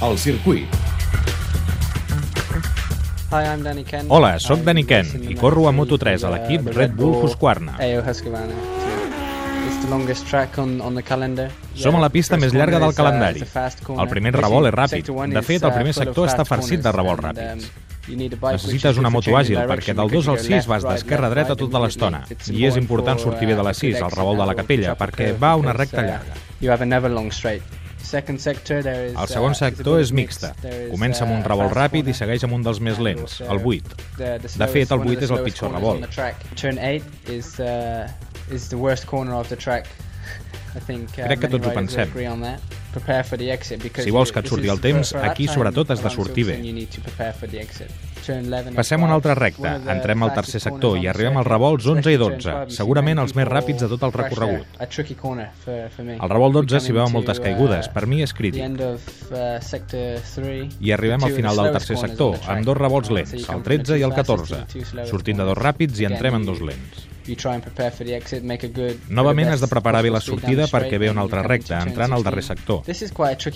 El circuit. Hi, I'm Danny Ken. Hola, sóc Dani Ken i corro a Moto3 Moto3 a l'equip uh, the Red Bull Husqvarna. Som a la pista més llarga del uh, calendari. a. El primer revolt és ràpid. De fet, el uh, primer sector està farcit de revolts ràpids. um, a Necessites una moto àgil, perquè del because 2 al you go 6 left, vas d'esquerra a dreta tota l'estona. I és important sortir bé de la uh, 6, al revolt de la capella, perquè va una recta llarga. Second sector, there is, El segon uh, sector bit és mixta. Comença amb un uh, revolt ràpid i segueix amb un dels més lents, el 8. The, the De fet, el one of 8 the és el pitjor revolt. track. Turn 8 is, uh, is the worst corner of the track. I think, uh, Crec que tots ho pensem. Agree on that. Prepare for the exit because Si vols que et surti el temps, aquí sobretot has de sortir bé. Silverstone, you need to prepare for the exit. Turn 11 Passem a una altra recta, entrem al tercer sector i arribem als revolts 11 i 12, segurament els més ràpids de tot el recorregut. Al revolt 12 We s'hi veuen moltes uh, caigudes, per mi és crític. uh, sector 3, I arribem al final del tercer sector, amb dos revolts lents, el come from 13 i el two fastest 14, to the two slowest sortint de dos ràpids i entrem en dos lents. You try and prepare for the exit, make a good, Novament has de preparar bé la sortida perquè ve una altra recta, entrant al darrer 16. sector.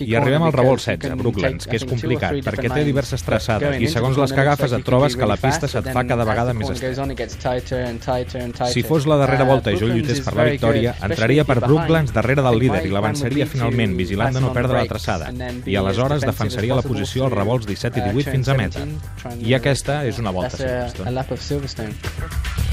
I arribem al revolt because you 16, can Brooklands, que és complicat, perquè té diverses traçades i segons les que agafes et trobes que la pista se't fa cada vegada més estreta. Si fos la darrera Uh, volta i jo lluités per la victòria, entraria per. Brooklands darrere del líder i l'avançaria finalment, vigilant de no perdre la traçada. I aleshores defensaria la posició als revolts 17 i uh, 18 turn fins a meta. 17, trying I aquesta és una volta a